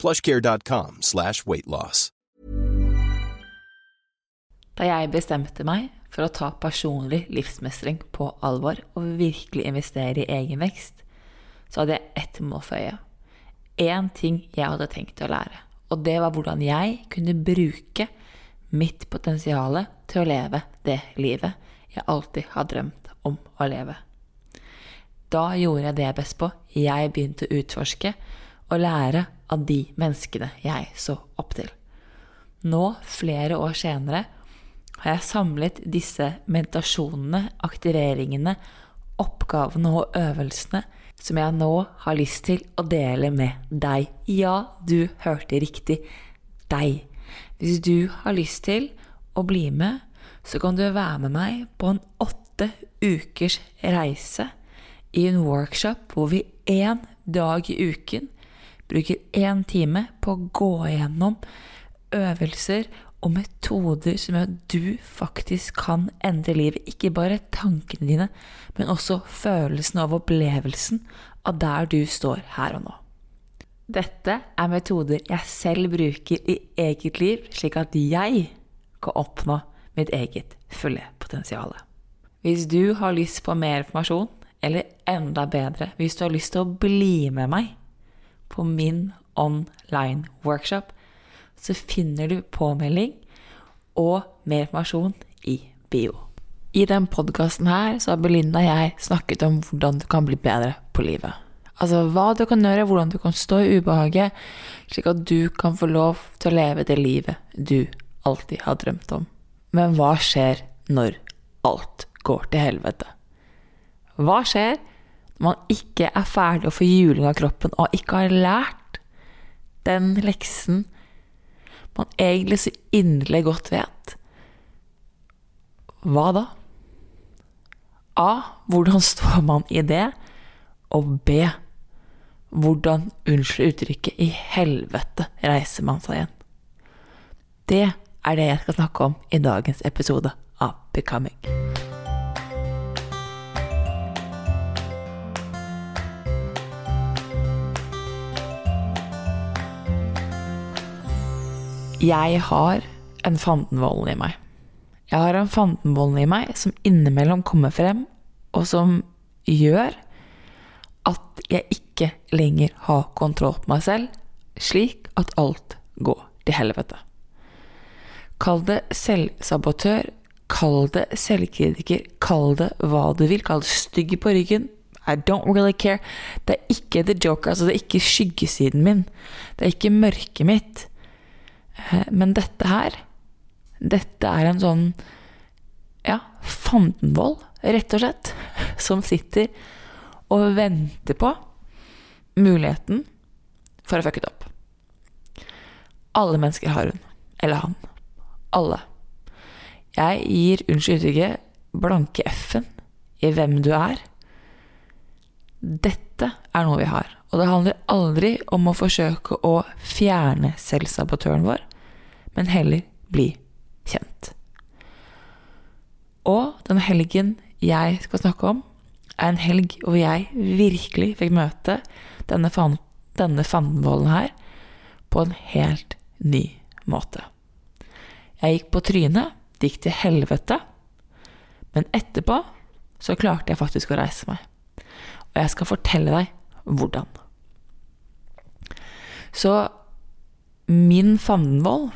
plushcare.com slash weightloss. Da jeg bestemte meg for å ta personlig livsmestring på alvor og virkelig investere i egen vekst, så hadde jeg ett mål for øye. Én ting jeg hadde tenkt å lære, og det var hvordan jeg kunne bruke mitt potensial til å leve det livet jeg alltid har drømt om å leve. Da gjorde jeg det jeg best på. Jeg begynte å utforske og lære av de menneskene jeg så opp til. Nå, flere år senere, har jeg samlet disse meditasjonene, aktiveringene, oppgavene og øvelsene som jeg nå har lyst til å dele med deg. Ja, du hørte riktig. Deg. Hvis du har lyst til å bli med, så kan du være med meg på en åtte ukers reise i en workshop hvor vi én dag i uken bruker én time på å gå igjennom øvelser og metoder som gjør at du faktisk kan endre livet. Ikke bare tankene dine, men også følelsen av opplevelsen av der du står her og nå. Dette er metoder jeg selv bruker i eget liv, slik at jeg kan oppnå mitt eget fulle potensial. Hvis du har lyst på mer informasjon, eller enda bedre, hvis du har lyst til å bli med meg på min online workshop, så finner du påmelding og mer informasjon i bio. I den podkasten her så har Belinda og jeg snakket om hvordan du kan bli bedre på livet. Altså hva du kan gjøre, hvordan du kan stå i ubehaget, slik at du kan få lov til å leve det livet du alltid har drømt om. Men hva skjer når alt går til helvete? Hva skjer man ikke er ferdig å få juling av kroppen og ikke har lært den leksen man egentlig så inderlig godt vet? Hva da? A. Hvordan står man i det? Og B. Hvordan, unnskyld uttrykket, i helvete reiser man seg igjen? Det er det jeg skal snakke om i dagens episode av Becoming. Jeg har en Fantenvolden i meg. Jeg har en Fantenvolden i meg som innimellom kommer frem, og som gjør at jeg ikke lenger har kontroll på meg selv, slik at alt går til helvete. Kall det selvsabotør, kall det selvkritiker, kall det hva du vil, kall det stygg på ryggen. I don't really care. Det er ikke the joker, altså det er ikke skyggesiden min. Det er ikke mørket mitt. Men dette her, dette er en sånn ja, fandenvold, rett og slett, som sitter og venter på muligheten for å fucke det opp. Alle mennesker har hun, eller han. Alle. Jeg gir, unnskyld uttrykket, blanke F-en i hvem du er. Dette er noe vi har, og det handler aldri om å forsøke å fjerne selvsabotøren vår, men heller bli kjent. Og den helgen jeg skal snakke om, er en helg hvor jeg virkelig fikk møte denne, fan, denne fandenvollen her på en helt ny måte. Jeg gikk på trynet, det gikk til helvete, men etterpå så klarte jeg faktisk å reise meg. Og jeg skal fortelle deg hvordan. Så min fandenivold,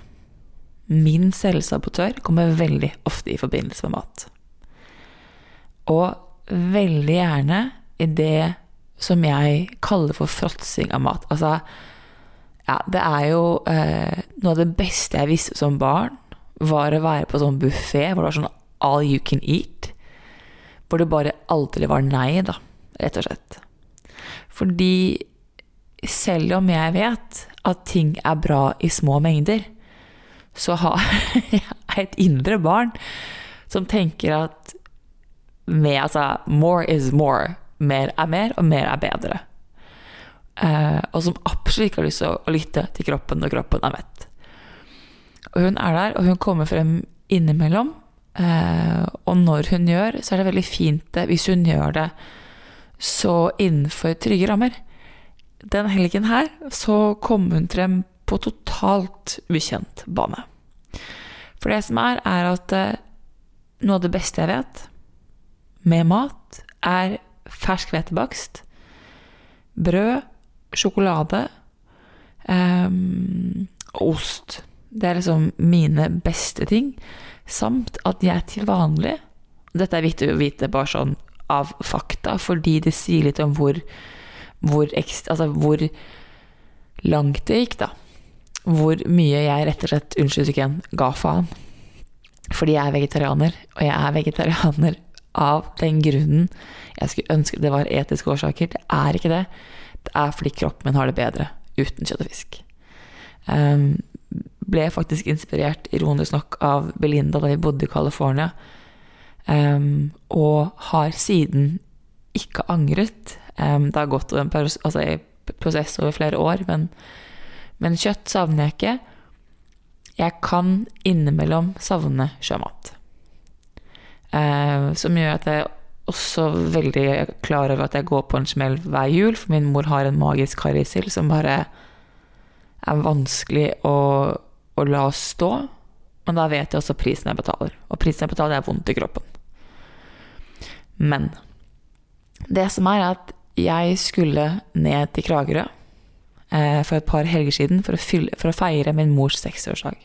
min selvsabotør, kommer veldig ofte i forbindelse med mat. Og veldig gjerne i det som jeg kaller for fråtsing av mat. Altså, ja, det er jo eh, noe av det beste jeg visste som barn, var å være på sånn buffé hvor det var sånn all you can eat. Hvor det bare aldri var nei, da, rett og slett. Fordi selv om jeg vet at ting er bra i små mengder, så har jeg et indre barn som tenker at med, altså, more is more. Mer er mer, og mer er bedre. Eh, og som absolutt ikke har lyst til å, lytte til kroppen når kroppen er mett. Og hun er der, og hun kommer frem innimellom. Eh, og når hun gjør, så er det veldig fint det, hvis hun gjør det så innenfor trygge rammer. Den helgen her så kom hun frem på totalt ukjent bane. For det som er, er at eh, noe av det beste jeg vet med mat, er fersk hvetebakst, brød, sjokolade um, ost. Det er liksom mine beste ting. Samt at jeg til vanlig Dette er viktig å vite bare sånn av fakta, fordi det sier litt om hvor, hvor, altså hvor langt det gikk, da. Hvor mye jeg rett og slett, unnskyld ikke ga faen. Fordi jeg er vegetarianer, og jeg er vegetarianer av den grunnen jeg skulle ønske det var etiske årsaker. Det er ikke det. Det er fordi kroppen min har det bedre uten kjøtt og fisk. Um, ble faktisk inspirert, ironisk nok, av Belinda da vi bodde i California. Um, og har siden ikke angret. Um, det har gått en altså, prosess over flere år, men, men kjøtt savner jeg ikke. Jeg kan innimellom savne sjømat. Eh, som gjør at jeg også veldig klar over at jeg går på en smell hver jul, for min mor har en magisk harrysild som bare er vanskelig å, å la stå. Men da vet jeg også prisen jeg betaler. Og prisen jeg betaler, er vondt i kroppen. Men det som er, at jeg skulle ned til Kragerø for et par helger siden for å, fylle, for å feire min mors 60-årsdag.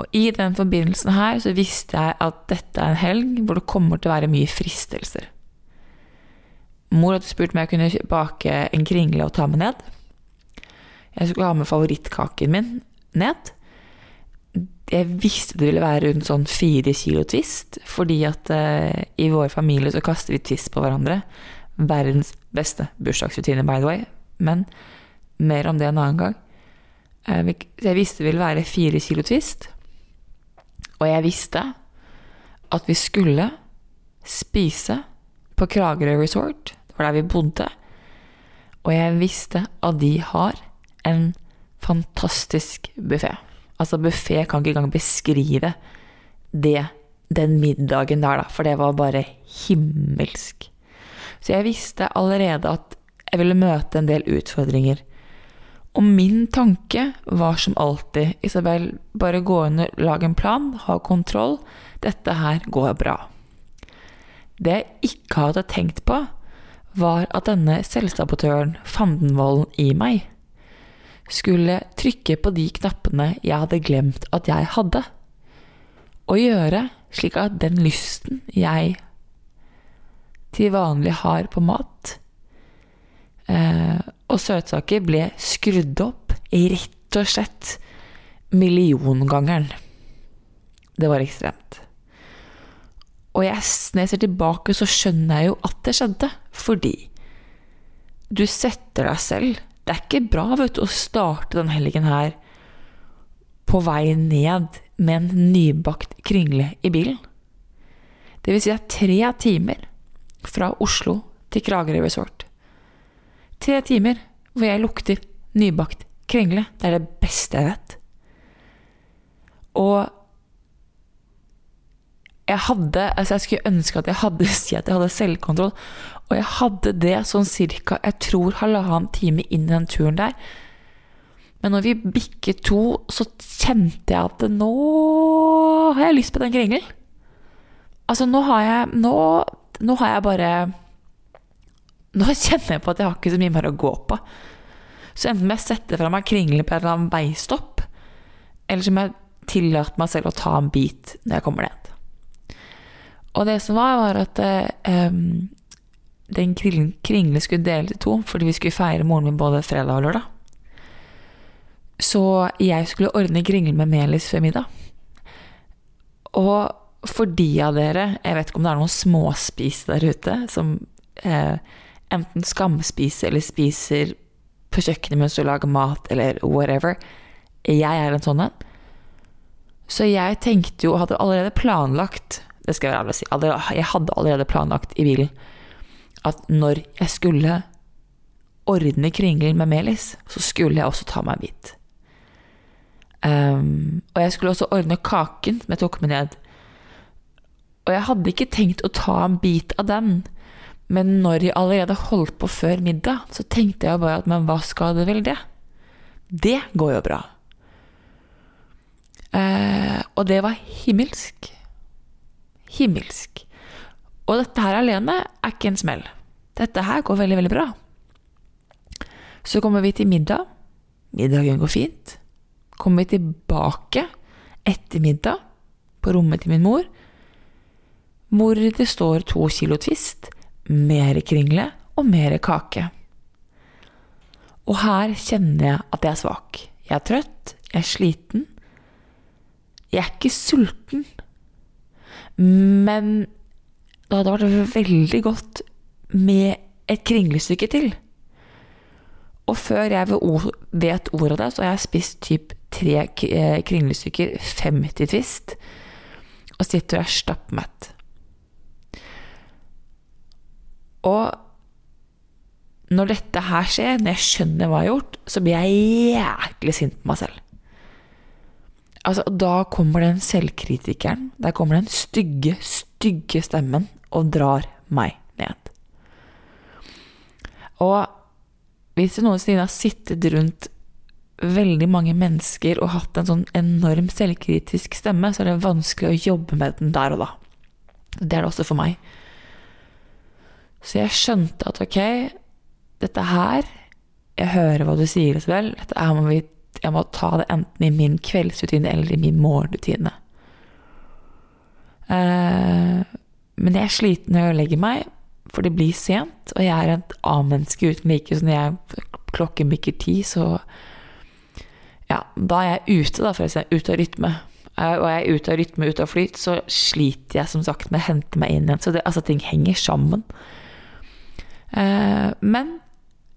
Og i den forbindelsen her så visste jeg at dette er en helg hvor det kommer til å være mye fristelser. Mor hadde spurt om jeg kunne bake en kringle og ta med ned. Jeg skulle ha med favorittkaken min ned. Jeg visste det ville være rundt sånn fire kilo twist, fordi at uh, i vår familie så kaster vi twist på hverandre. Verdens beste bursdagsrutine, by the way. Men mer om det en annen gang. Uh, jeg visste det ville være fire kilo twist. Og jeg visste at vi skulle spise på Kragerø Resort, det var der vi bodde. Og jeg visste at de har en fantastisk buffé. Altså, buffé kan ikke engang beskrive det, den middagen der, da, for det var bare himmelsk. Så jeg visste allerede at jeg ville møte en del utfordringer og min tanke var som alltid, Isabel, bare gå og lage en plan, ha kontroll, dette her går bra. Det jeg ikke hadde tenkt på, var at denne selvsabotøren, Fandenvolden i meg, skulle trykke på de knappene jeg hadde glemt at jeg hadde, og gjøre slik at den lysten jeg til vanlig har på mat, og søtsaker ble skrudd opp rett og slett milliongangeren. Det var ekstremt. Og jeg, når jeg ser tilbake, så skjønner jeg jo at det skjedde, fordi du setter deg selv Det er ikke bra vet du, å starte den helgen her på vei ned med en nybakt kringle i bilen. Det vil si at tre timer fra Oslo til Kragerø Resort Tre timer hvor jeg lukter nybakt kringle. Det er det beste jeg vet. Og jeg hadde altså Jeg skulle ønske at jeg hadde si at jeg hadde selvkontroll. Og jeg hadde det sånn cirka jeg tror halvannen time inn i den turen der. Men når vi bikket to, så kjente jeg at nå har jeg lyst på den kringelen. Altså, nå har jeg Nå, nå har jeg bare Nå kjenner jeg på at jeg har ikke så mye mer å gå på. Så enten må jeg sette fra meg kringle på en eller annen veistopp, eller så må jeg tillate meg selv å ta en bit når jeg kommer ned. Og det som var, var at eh, den kringle skulle deles i to, fordi vi skulle feire moren min både fredag og lørdag. Så jeg skulle ordne kringle med melis før middag. Og for de av dere, jeg vet ikke om det er noen småspis der ute, som eh, enten skamspiser eller spiser på kjøkkenet mens du lager mat, eller whatever. Jeg er en sånn en. Så jeg tenkte jo, hadde allerede planlagt Det skal jeg være ærlig si. Jeg hadde allerede planlagt i bilen at når jeg skulle ordne kringelen med melis, så skulle jeg også ta meg en bit. Um, og jeg skulle også ordne kaken som jeg tok med ned. Og jeg hadde ikke tenkt å ta en bit av den, men når jeg allerede holdt på før middag, så tenkte jeg bare at men hva skal det vel det? Det går jo bra. Eh, og det var himmelsk. Himmelsk. Og dette her alene er ikke en smell. Dette her går veldig, veldig bra. Så kommer vi til middag. Middagen går fint. Kommer vi tilbake etter middag på rommet til min mor, hvor det står to kilo Twist, mer kringle og mer kake. Og her kjenner jeg at jeg er svak. Jeg er trøtt, jeg er sliten. Jeg er ikke sulten. Men det hadde vært veldig godt med et kringlestykke til. Og før jeg vet ordet av det, så har jeg spist typ tre eh, kringlestykker, 50 Twist, og sitter og er stappmett. Og når dette her skjer, når jeg skjønner hva jeg har gjort, så blir jeg jæklig sint på meg selv. Altså, da kommer den selvkritikeren, der kommer den stygge, stygge stemmen og drar meg ned. Og hvis du noensinne har sittet rundt veldig mange mennesker og hatt en sånn enorm selvkritisk stemme, så er det vanskelig å jobbe med den der og da. Det er det også for meg. Så jeg skjønte at ok, dette her Jeg hører hva du sier, Isabel. Dette her må vi, jeg må ta det enten i min kveldsrutine eller i min morgenrutine. Uh, men jeg er sliten når jeg legger meg, for det blir sent. Og jeg er et A-menneske uten like, så når jeg klokken bikker ti, så Ja, da er jeg ute, da, forresten. Ute av rytme. Og jeg er ute av rytme, ute av flyt, så sliter jeg som sagt med å hente meg inn igjen. Så det, altså, ting henger sammen. Eh, men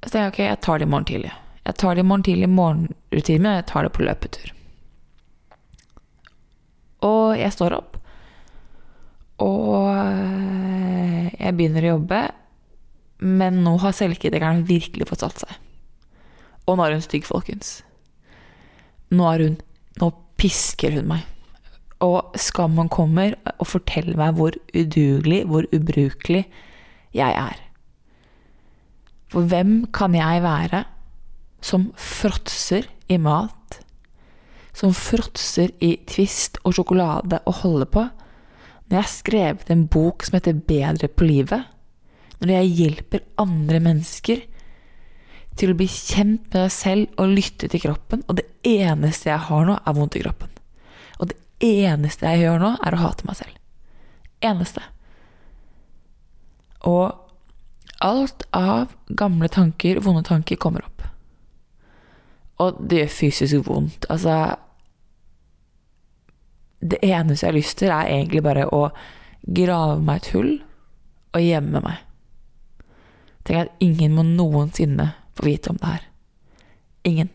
så tenker jeg ok, jeg tar det i morgen tidlig. Jeg tar det i morgen tidlig, i morgenrutimen og jeg tar det på løpetur. Og jeg står opp, og eh, jeg begynner å jobbe. Men nå har selvkritikeren virkelig fått satt seg. Og nå er hun stygg, folkens. Nå er hun Nå pisker hun meg. Og skammen kommer og forteller meg hvor udugelig, hvor ubrukelig jeg er. For hvem kan jeg være som fråtser i mat, som fråtser i Twist og sjokolade og holder på, når jeg har skrevet en bok som heter Bedre på livet, når jeg hjelper andre mennesker til å bli kjent med deg selv og lytte til kroppen, og det eneste jeg har nå, er vondt i kroppen. Og det eneste jeg gjør nå, er å hate meg selv. Eneste. Og alt av gamle tanker, vonde tanker, kommer opp. Og det gjør fysisk vondt. Altså Det eneste jeg har lyst til, er egentlig bare å grave meg et hull og gjemme meg. Tenk at ingen må noensinne få vite om det her. Ingen.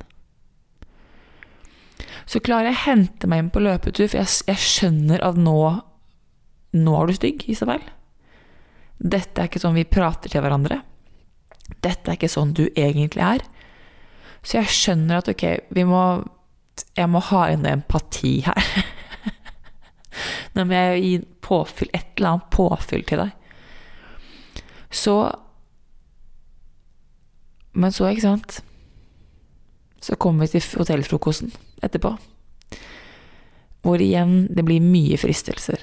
Så klarer jeg å hente meg inn på løpetur, for jeg, jeg skjønner at nå Nå er du stygg, Isabel. Dette er ikke sånn vi prater til hverandre. Dette er ikke sånn du egentlig er. Så jeg skjønner at ok, vi må Jeg må ha inn empati her. Nå må jeg påfyll, et eller annet påfyll til deg. Så Men så, ikke sant Så kommer vi til hotellfrokosten etterpå. Hvor igjen det blir mye fristelser.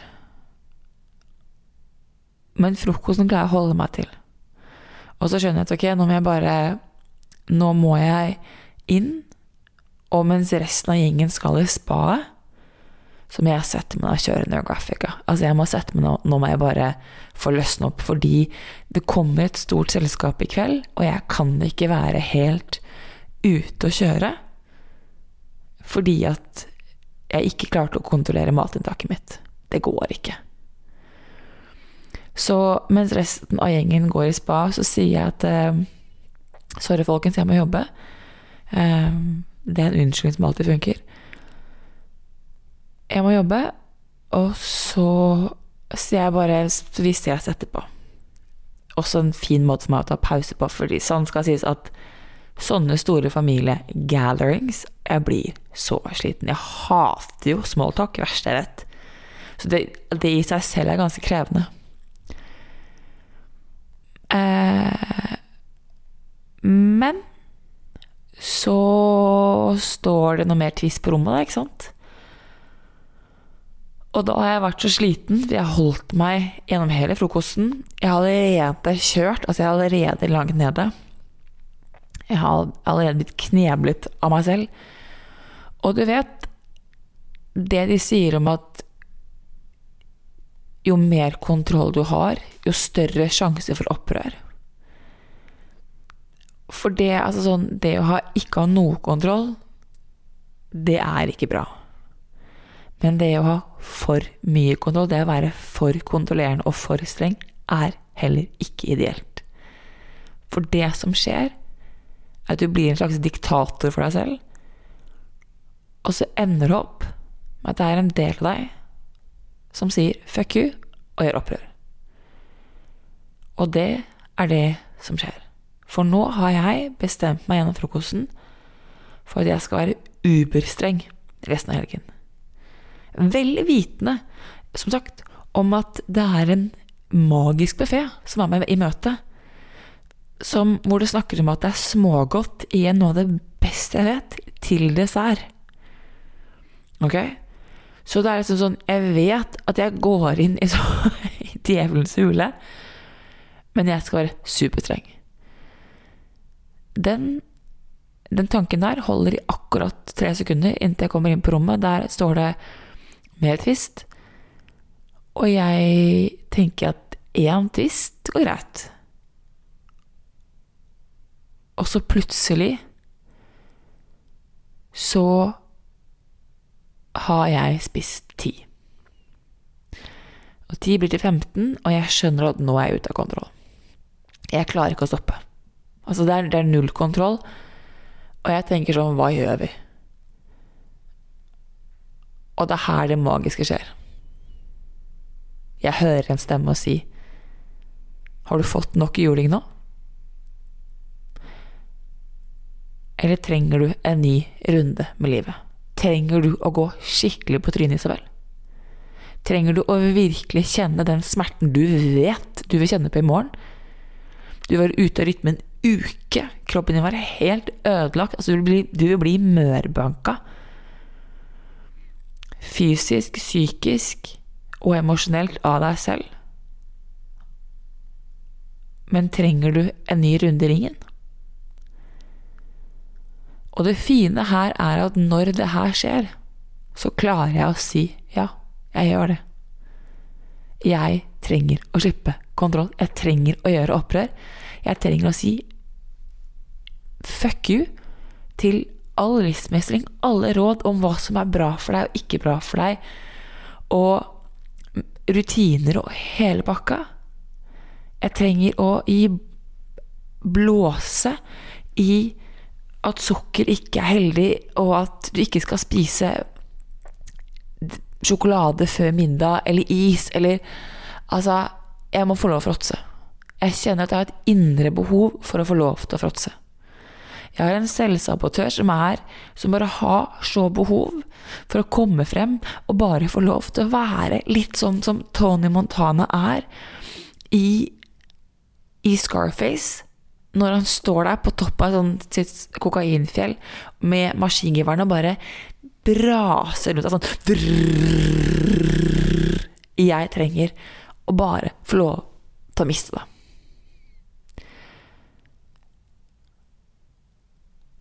Men frokosten klarer jeg å holde meg til. Og så skjønner jeg at ok, nå må jeg bare Nå må jeg inn, og mens resten av gjengen skal i spaet, så må jeg sette meg ned og kjøre Neographica. Altså, jeg må sette meg ned, nå må jeg bare få løsne opp, fordi det kommer et stort selskap i kveld, og jeg kan ikke være helt ute å kjøre fordi at jeg ikke klarte å kontrollere matinntaket mitt. Det går ikke. Så mens resten av gjengen går i spa, så sier jeg at eh, Sorry, folkens, jeg må jobbe. Eh, det er en unnskyldning som alltid funker. Jeg må jobbe, og så sier jeg bare Vi ses etterpå. Også en fin måte for meg å ta pause på, fordi sånn skal sies at sånne store familiegatherings Jeg blir så sliten. Jeg hater jo smalltalk, verste jeg vet. Så det, det i seg selv er ganske krevende. Eh, men så står det noe mer twist på rommet, da, ikke sant? Og da har jeg vært så sliten, for jeg holdt meg gjennom hele frokosten. Jeg har allerede kjørt, altså jeg er allerede langt nede. Jeg har allerede blitt kneblet av meg selv. Og du vet, det de sier om at jo mer kontroll du har, jo større sjanse for opprør. For det, altså sånn, det å ha, ikke ha noe kontroll, det er ikke bra. Men det å ha for mye kontroll, det å være for kontrollerende og for streng, er heller ikke ideelt. For det som skjer, er at du blir en slags diktator for deg selv, og så ender det opp med at det er en del av deg som sier fuck you og gjør opprør. Og det er det som skjer. For nå har jeg bestemt meg gjennom frokosten for at jeg skal være uberstreng resten av helgen. Veldig vitende, som sagt, om at det er en magisk buffé som er med i møtet. Som, hvor det snakker om at det er smågodt i noe av det beste jeg vet, til dessert. Ok? Så det er liksom sånn Jeg vet at jeg går inn i, så, i djevelens hule, men jeg skal være superstreng. Den, den tanken der holder i akkurat tre sekunder inntil jeg kommer inn på rommet. Der står det mer tvist'. Og jeg tenker at én tvist går greit. Og så plutselig så har jeg spist ti. Og ti blir til 15, og jeg skjønner at nå er jeg ute av kontroll. Jeg klarer ikke å stoppe. Altså, det er, det er null kontroll. Og jeg tenker sånn, hva gjør vi? Og det er her det magiske skjer. Jeg hører en stemme og si Har du fått nok juling nå? Eller trenger du en ny runde med livet? Trenger du å gå skikkelig på trynet, Isabel? Trenger du å virkelig kjenne den smerten du vet du vil kjenne på i morgen? Du var ute av rytmen en uke. Kroppen din var helt ødelagt. Altså, du vil bli, du vil bli mørbanka. Fysisk, psykisk og emosjonelt av deg selv. Men trenger du en ny runde i ringen? Og det fine her er at når det her skjer, så klarer jeg å si ja, jeg gjør det. Jeg trenger å slippe kontroll. Jeg trenger å gjøre opprør. Jeg trenger å si fuck you til all livsmestring, alle råd om hva som er bra for deg og ikke bra for deg, og rutiner og hele pakka. Jeg trenger å gi blåse i at sukker ikke er heldig, og at du ikke skal spise sjokolade før middag, eller is, eller Altså, jeg må få lov å fråtse. Jeg kjenner at jeg har et indre behov for å få lov til å fråtse. Jeg har en selvsabotør som er Som bare har så behov for å komme frem og bare få lov til å være litt sånn som Tony Montana er i, i Scarface. Når han står der på toppen av sånn sitt kokainfjell med maskingeværene og bare braser rundt av sånn drrrr. Jeg trenger å bare få lov til å miste det.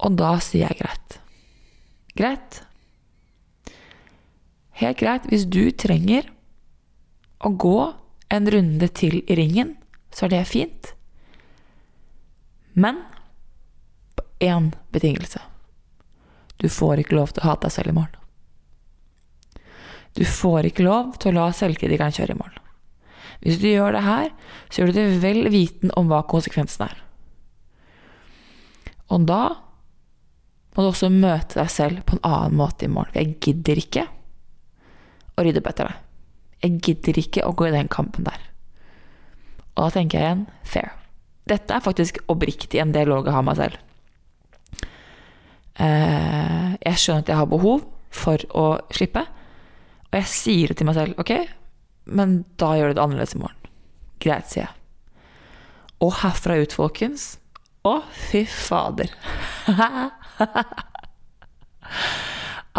Og da sier jeg greit. Greit. Helt greit. Hvis du trenger å gå en runde til i ringen, så er det fint. Men på én betingelse. Du får ikke lov til å hate deg selv i morgen. Du får ikke lov til å la selvkritikeren kjøre i morgen. Hvis du gjør det her, så gjør du det vel viten om hva konsekvensen er. Og da må du også møte deg selv på en annen måte i morgen. For jeg gidder ikke å rydde opp etter deg. Jeg gidder ikke å gå i den kampen der. Og da tenker jeg igjen fair. Dette er faktisk oppriktig en dialog jeg har meg selv. Eh, jeg skjønner at jeg har behov for å slippe, og jeg sier det til meg selv. Ok, men da gjør du det annerledes i morgen. Greit, sier jeg. Og herfra ut, folkens Å, fy fader.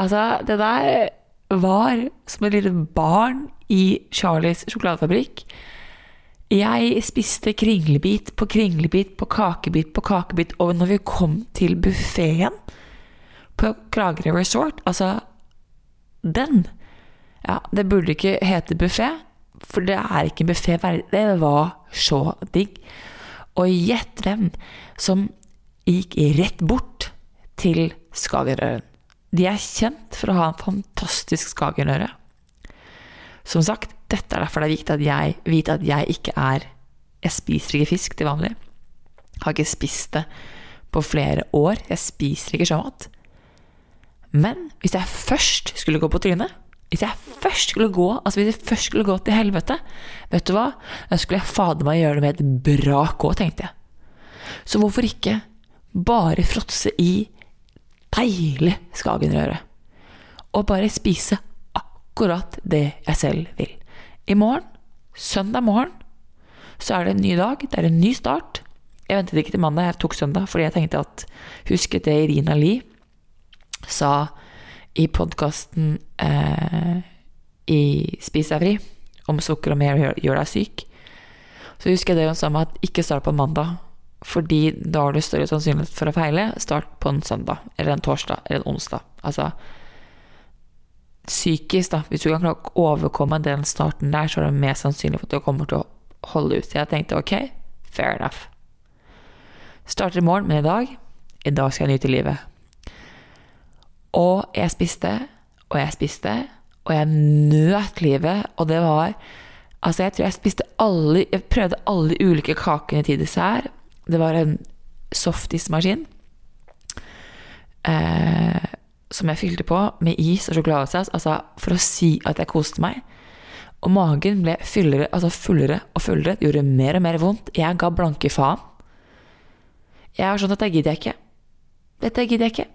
altså, det der var som et lite barn i Charlies sjokoladefabrikk. Jeg spiste kringlebit på kringlebit på kakebit på kakebit, og når vi kom til buffeen på Kragerø Resort Altså, den Ja, det burde ikke hete buffé, for det er ikke en buffé. Det var så digg. Og gjett hvem som gikk rett bort til Skagenrøren. De er kjent for å ha en fantastisk skagenøre. Som sagt, dette er derfor det er viktig at jeg vet at jeg ikke er Jeg spiser ikke fisk til vanlig. Har ikke spist det på flere år. Jeg spiser ikke sjømat. Men hvis jeg først skulle gå på trynet Hvis jeg først skulle gå Altså hvis jeg først skulle gå til helvete, vet du hva? Da skulle jeg fader meg gjøre det med et brak òg, tenkte jeg. Så hvorfor ikke bare fråtse i deilig skagenrøre? Og bare spise akkurat det jeg selv vil. I morgen, søndag morgen, så er det en ny dag. Det er en ny start. Jeg ventet ikke til mandag, jeg tok søndag fordi jeg tenkte at Husket det Irina Lie sa i podkasten eh, i Spis deg fri om sukker og mer gjør, deg syk. Så husker jeg det hun sa med at ikke start på en mandag, fordi da har du større sannsynlighet for å feile. Start på en søndag, eller en torsdag, eller en onsdag. Altså psykisk, da. Hvis du kan klare å overkomme den starten der, så er det mer sannsynlig for at du kommer til å holde ut. Så jeg tenkte ok, fair enough. Starter i morgen, men i dag I dag skal jeg nyte livet. Og jeg spiste, og jeg spiste, og jeg nøt livet, og det var Altså, jeg tror jeg spiste alle Jeg prøvde alle de ulike kakene til dessert. Det var en softismaskin eh, som jeg fylte på med is og sjokoladesaus, altså for å si at jeg koste meg. Og magen ble fyllere, altså fullere og fullere. Det gjorde mer og mer vondt. Jeg ga blanke faen. Jeg er sånn at dette gidder jeg ikke. Dette gidder jeg ikke.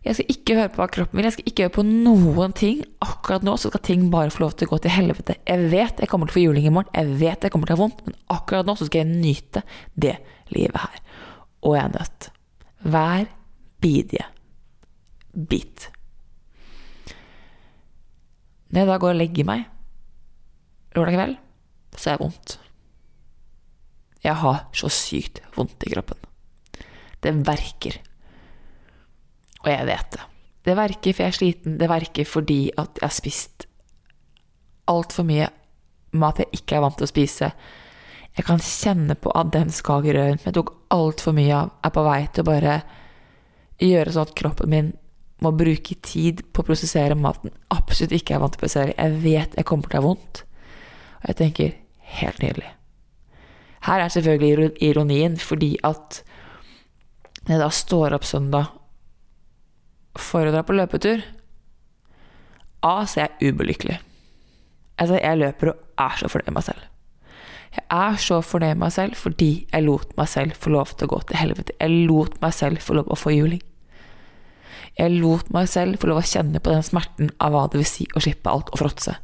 Jeg skal ikke høre på hva kroppen vil, jeg skal ikke høre på noen ting. Akkurat nå så skal ting bare få lov til å gå til helvete. Jeg vet jeg kommer til å få juling i morgen, jeg vet jeg kommer til å ha vondt, men akkurat nå så skal jeg nyte det livet her. Og jeg er nødt. Hver bidige bit. Når jeg da går og legger meg lørdag kveld, så er jeg vondt. Jeg har så sykt vondt i kroppen. Det verker. Og jeg vet det. Det verker for jeg er sliten, det verker fordi at jeg har spist altfor mye mat jeg ikke er vant til å spise. Jeg kan kjenne på at den skagerøren jeg tok altfor mye av, er på vei til å bare gjøre sånn at kroppen min må bruke tid på å prosessere maten absolutt ikke er vant til å prosessere. Jeg vet jeg kommer til å ha vondt. Og jeg tenker helt nydelig. Her er selvfølgelig ironien, fordi at når jeg da står opp søndag for å dra på løpetur A, så er jeg ubelykkelig. Altså, jeg løper og er så fornøyd med meg selv. Jeg er så fornøyd med meg selv fordi jeg lot meg selv få lov til å gå til helvete. Jeg lot meg selv få lov til å få juling. Jeg lot meg selv få lov å kjenne på den smerten av hva det vil si å slippe alt og fråtse.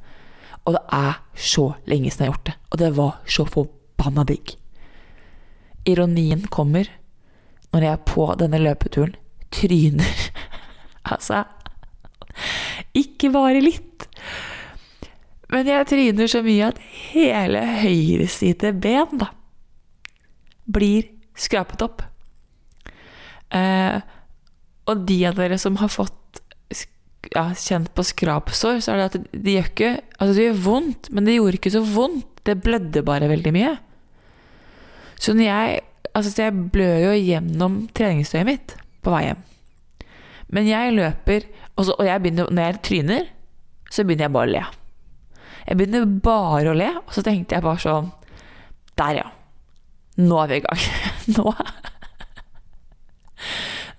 Og det er så lenge siden jeg har gjort det. Og det var så forbanna digg. Ironien kommer når jeg på denne løpeturen tryner. altså Ikke bare litt. Men jeg tryner så mye at hele høyreside ben da, blir skrapet opp. Eh, og de av dere som har fått ja, kjent på skrapsår, så er det at de gjør ikke Altså, det gjør vondt, men det gjorde ikke så vondt. Det blødde bare veldig mye. Så når jeg Altså, jeg blør jo gjennom treningstøyet mitt på vei hjem. Men jeg løper, og, så, og jeg begynner, når jeg tryner, så begynner jeg bare å le. Jeg begynner bare å le, og så tenkte jeg bare sånn Der, ja. Nå er vi i gang. Nå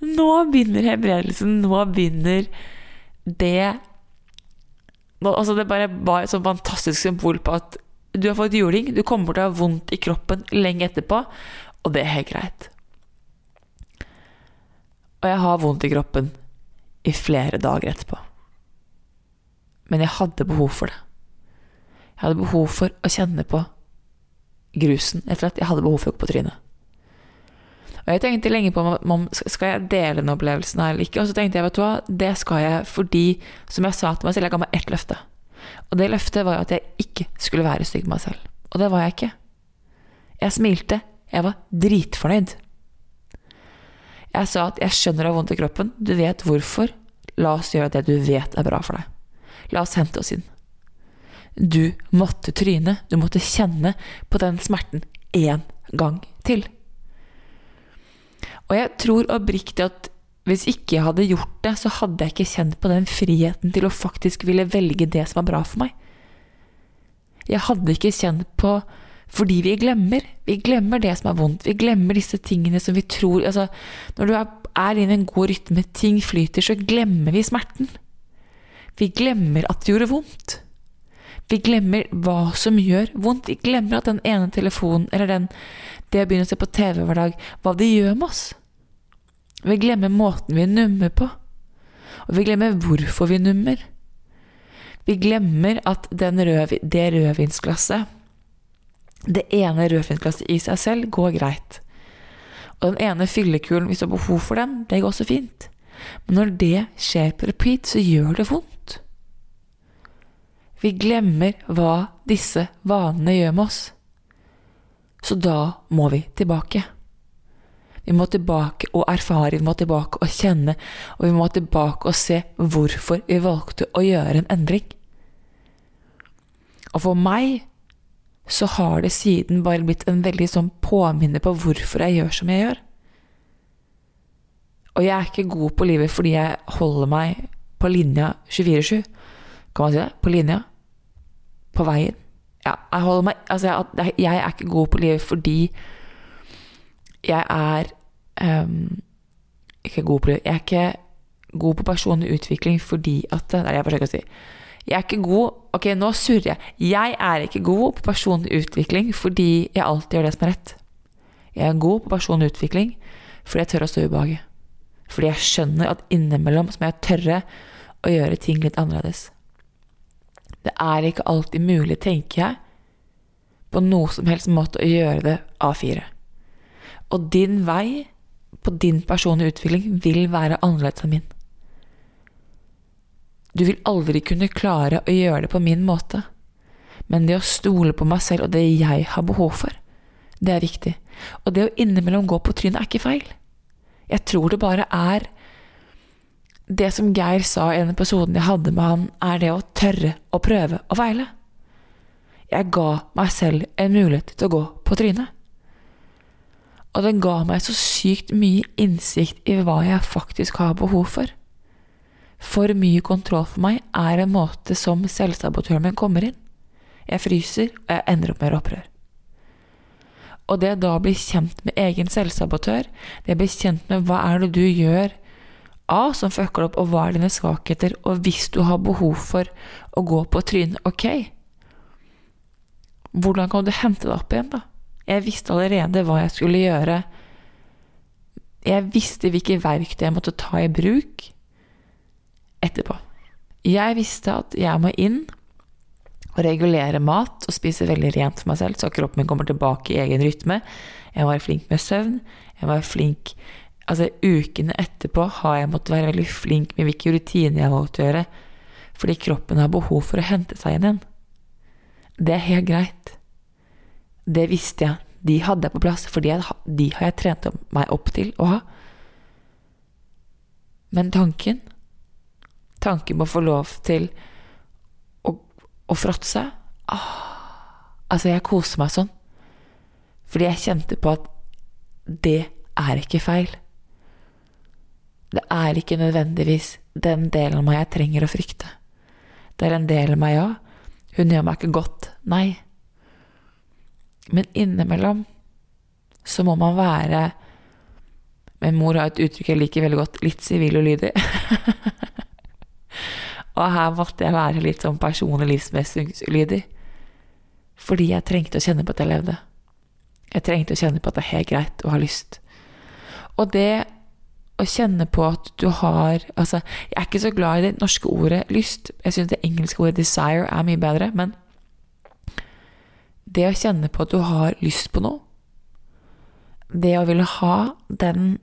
Nå begynner helbredelsen. Nå begynner det Altså, det bare var et sånn fantastisk symbol på at du har fått juling, du kommer til å ha vondt i kroppen lenge etterpå, og det er helt greit. Og jeg har vondt i kroppen i flere dager etterpå. Men jeg hadde behov for det. Jeg hadde behov for å kjenne på grusen etter at jeg hadde behov for å gå på trynet. Og jeg tenkte lenge på om skal jeg dele den opplevelsen her eller ikke. Og så tenkte jeg vet du hva, det skal jeg fordi, som jeg sa til meg selv, jeg ga meg ett løfte. Og det løftet var jo at jeg ikke skulle være stygg med meg selv. Og det var jeg ikke. Jeg smilte. Jeg var dritfornøyd. Jeg sa at jeg skjønner du har vondt i kroppen, du vet hvorfor. La oss gjøre det du vet er bra for deg. La oss hente oss inn. Du måtte tryne, du måtte kjenne på den smerten én gang til. Og jeg tror oppriktig at hvis ikke jeg hadde gjort det, så hadde jeg ikke kjent på den friheten til å faktisk ville velge det som var bra for meg. Jeg hadde ikke kjent på fordi vi glemmer. Vi glemmer det som er vondt. Vi glemmer disse tingene som vi tror altså, Når du er inne i en god rytme, ting flyter, så glemmer vi smerten. Vi glemmer at det gjorde vondt. Vi glemmer hva som gjør vondt. Vi glemmer at den ene telefonen, eller den, det å begynne å se på TV hver dag, hva det gjør med oss. Vi glemmer måten vi nummer på. Og vi glemmer hvorfor vi nummer. Vi glemmer at røv, det rødvinsglasset, det ene rødvinsglasset i seg selv, går greit. Og den ene fyllekulen, hvis du har behov for den, det går også fint. Men når det skjer på repeat, så gjør det vondt. Vi glemmer hva disse vanene gjør med oss. Så da må vi tilbake. Vi må tilbake og erfare, vi må tilbake og kjenne, og vi må tilbake og se hvorfor vi valgte å gjøre en endring. Og for meg så har det siden bare blitt en veldig sånn påminner på hvorfor jeg gjør som jeg gjør. Og jeg er ikke god på livet fordi jeg holder meg på linja 24-7. Kan man si det? På linja. På veien. Ja, jeg meg Altså, jeg, jeg er ikke god på livet fordi jeg er um, Ikke god på livet Jeg er ikke god på personlig utvikling fordi at Det er det jeg forsøker å si. Jeg er ikke god Ok, nå surrer jeg. Jeg er ikke god på personlig utvikling fordi jeg alltid gjør det som er rett. Jeg er god på personlig utvikling fordi jeg tør å stå i ubehaget. Fordi jeg skjønner at innimellom så må jeg tørre å gjøre ting litt annerledes. Det er ikke alltid mulig, tenker jeg, på noe som helst måte å gjøre det A4. Og din vei på din personlige utvikling vil være annerledes enn min. Du vil aldri kunne klare å gjøre det på min måte. Men det å stole på meg selv og det jeg har behov for, det er viktig. Og det å innimellom gå på trynet er ikke feil. Jeg tror det bare er Det som Geir sa i den episoden jeg hadde med han, er det å tørre å prøve å feile. Jeg ga meg selv en mulighet til å gå på trynet. Og det ga meg så sykt mye innsikt i hva jeg faktisk har behov for. For mye kontroll for meg er en måte som selvsabotøren min kommer inn. Jeg fryser, og jeg ender opp med opprør. Og det da å bli kjent med egen selvsabotør, det å bli kjent med hva er det du gjør A som fucker opp, og hva er dine svakheter, og hvis du har behov for å gå på trynet, ok. hvordan kan du hente deg opp igjen, da? Jeg visste allerede hva jeg skulle gjøre. Jeg visste hvilke verktøy jeg måtte ta i bruk etterpå. Jeg visste at jeg må inn og regulere mat og spise veldig rent for meg selv, så kroppen min kommer tilbake i egen rytme. Jeg var flink med søvn. Jeg var flink Altså, ukene etterpå har jeg måttet være veldig flink med hvilke rutiner jeg har å gjøre, fordi kroppen har behov for å hente seg igjen. Det er helt greit. Det visste jeg. De hadde jeg på plass, for de har jeg trent meg opp til å ha. Men tanken Tanken på å få lov til å, å fråtse ah, Altså, jeg koser meg sånn. Fordi jeg kjente på at det er ikke feil. Det er ikke nødvendigvis den delen av meg jeg trenger å frykte. Det er en del av meg, ja. Hun gjør meg ikke godt. Nei. Men innimellom så må man være Min mor har et uttrykk jeg liker veldig godt. Litt sivil og lydig. og her måtte jeg være litt sånn personlig livsmestringslydig. Fordi jeg trengte å kjenne på at jeg levde. Jeg trengte å kjenne på at det er helt greit å ha lyst. Og det å kjenne på at du har Altså, jeg er ikke så glad i det norske ordet lyst. Jeg syns det engelske ordet desire er mye bedre. Men det å kjenne på at du har lyst på noe, det å ville ha den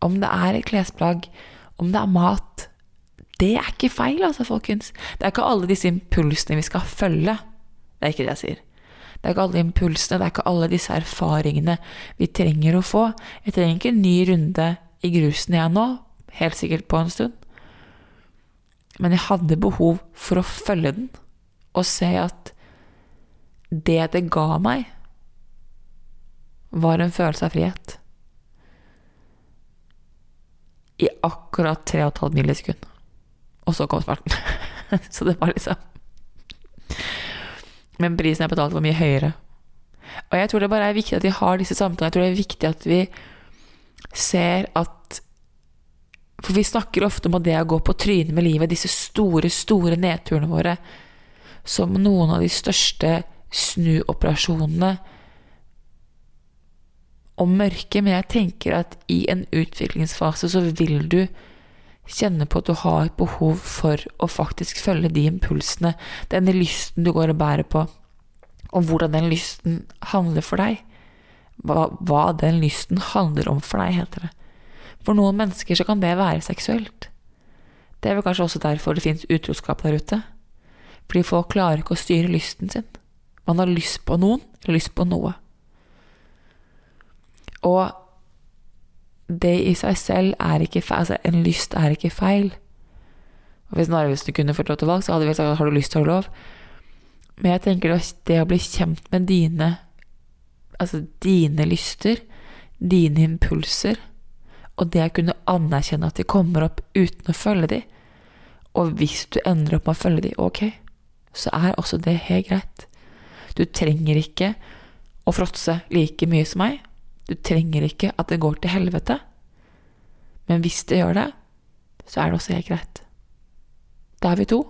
Om det er et klesplagg, om det er mat Det er ikke feil, altså, folkens. Det er ikke alle disse impulsene vi skal følge. Det er ikke det jeg sier. Det er ikke alle impulsene, det er ikke alle disse erfaringene vi trenger å få. Jeg trenger ikke en ny runde i grusen jeg nå, helt sikkert på en stund. Men jeg hadde behov for å følge den og se at det det ga meg, var en følelse av frihet. I akkurat tre og et halvt millisekund. Og så kom smerten. så det var liksom Men prisen jeg betalte, var mye høyere. Og jeg tror det bare er viktig at vi har disse samtalene. Jeg tror det er viktig at vi ser at For vi snakker ofte om det å gå på trynet med livet, disse store, store nedturene våre, som noen av de største snuoperasjonene. Og mørke, men jeg tenker at i en utviklingsfase så vil du kjenne på at du har et behov for å faktisk følge de impulsene, denne lysten du går og bærer på, og hvordan den lysten handler for deg hva, hva den lysten handler om for deg, heter det. For noen mennesker så kan det være seksuelt. Det er vel kanskje også derfor det fins utroskap der ute. Fordi folk klarer ikke å styre lysten sin. Man har lyst på noen, eller lyst på noe. Og det i seg selv er ikke feil. Altså, en lyst er ikke feil. Og Hvis Narvesen kunne fått lov til valg, så hadde vi sagt har du lyst, har du lov. Men jeg tenker det å bli kjent med dine altså dine lyster, dine impulser, og det å kunne anerkjenne at de kommer opp uten å følge de, og hvis du ender opp med å følge de, ok, så er også det helt greit. Du trenger ikke å fråtse like mye som meg. Du trenger ikke at det går til helvete. Men hvis det gjør det, så er det også helt greit. Da er vi to.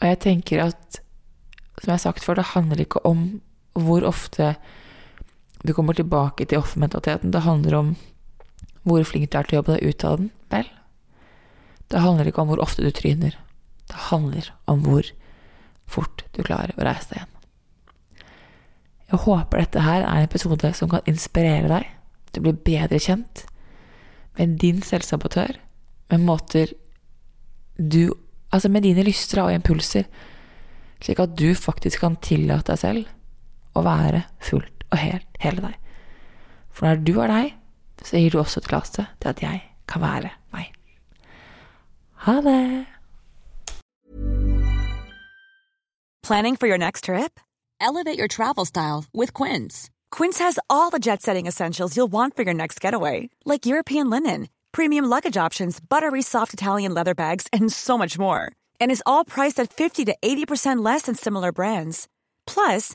Og jeg tenker at, som jeg har sagt før, det handler ikke om hvor ofte du kommer tilbake til offermentaliteten. Det handler om hvor flink du er til å jobbe deg ut av den. Vel, det handler ikke om hvor ofte du tryner. Det handler om hvor fort du klarer å reise deg igjen. Jeg håper dette her er en episode som kan inspirere deg til å bli bedre kjent med din selvsabotør, med måter du Altså med dine lyster og impulser, slik at du faktisk kan tillate deg selv å være fullt og helt hele deg. For når du er deg, så gir du også tillatelse til at jeg kan være meg. Ha det! Planning for your next trip? Elevate your travel style with Quince. Quince has all the jet setting essentials you'll want for your next getaway, like European linen, premium luggage options, buttery soft Italian leather bags, and so much more. And is all priced at 50 to 80% less than similar brands. Plus,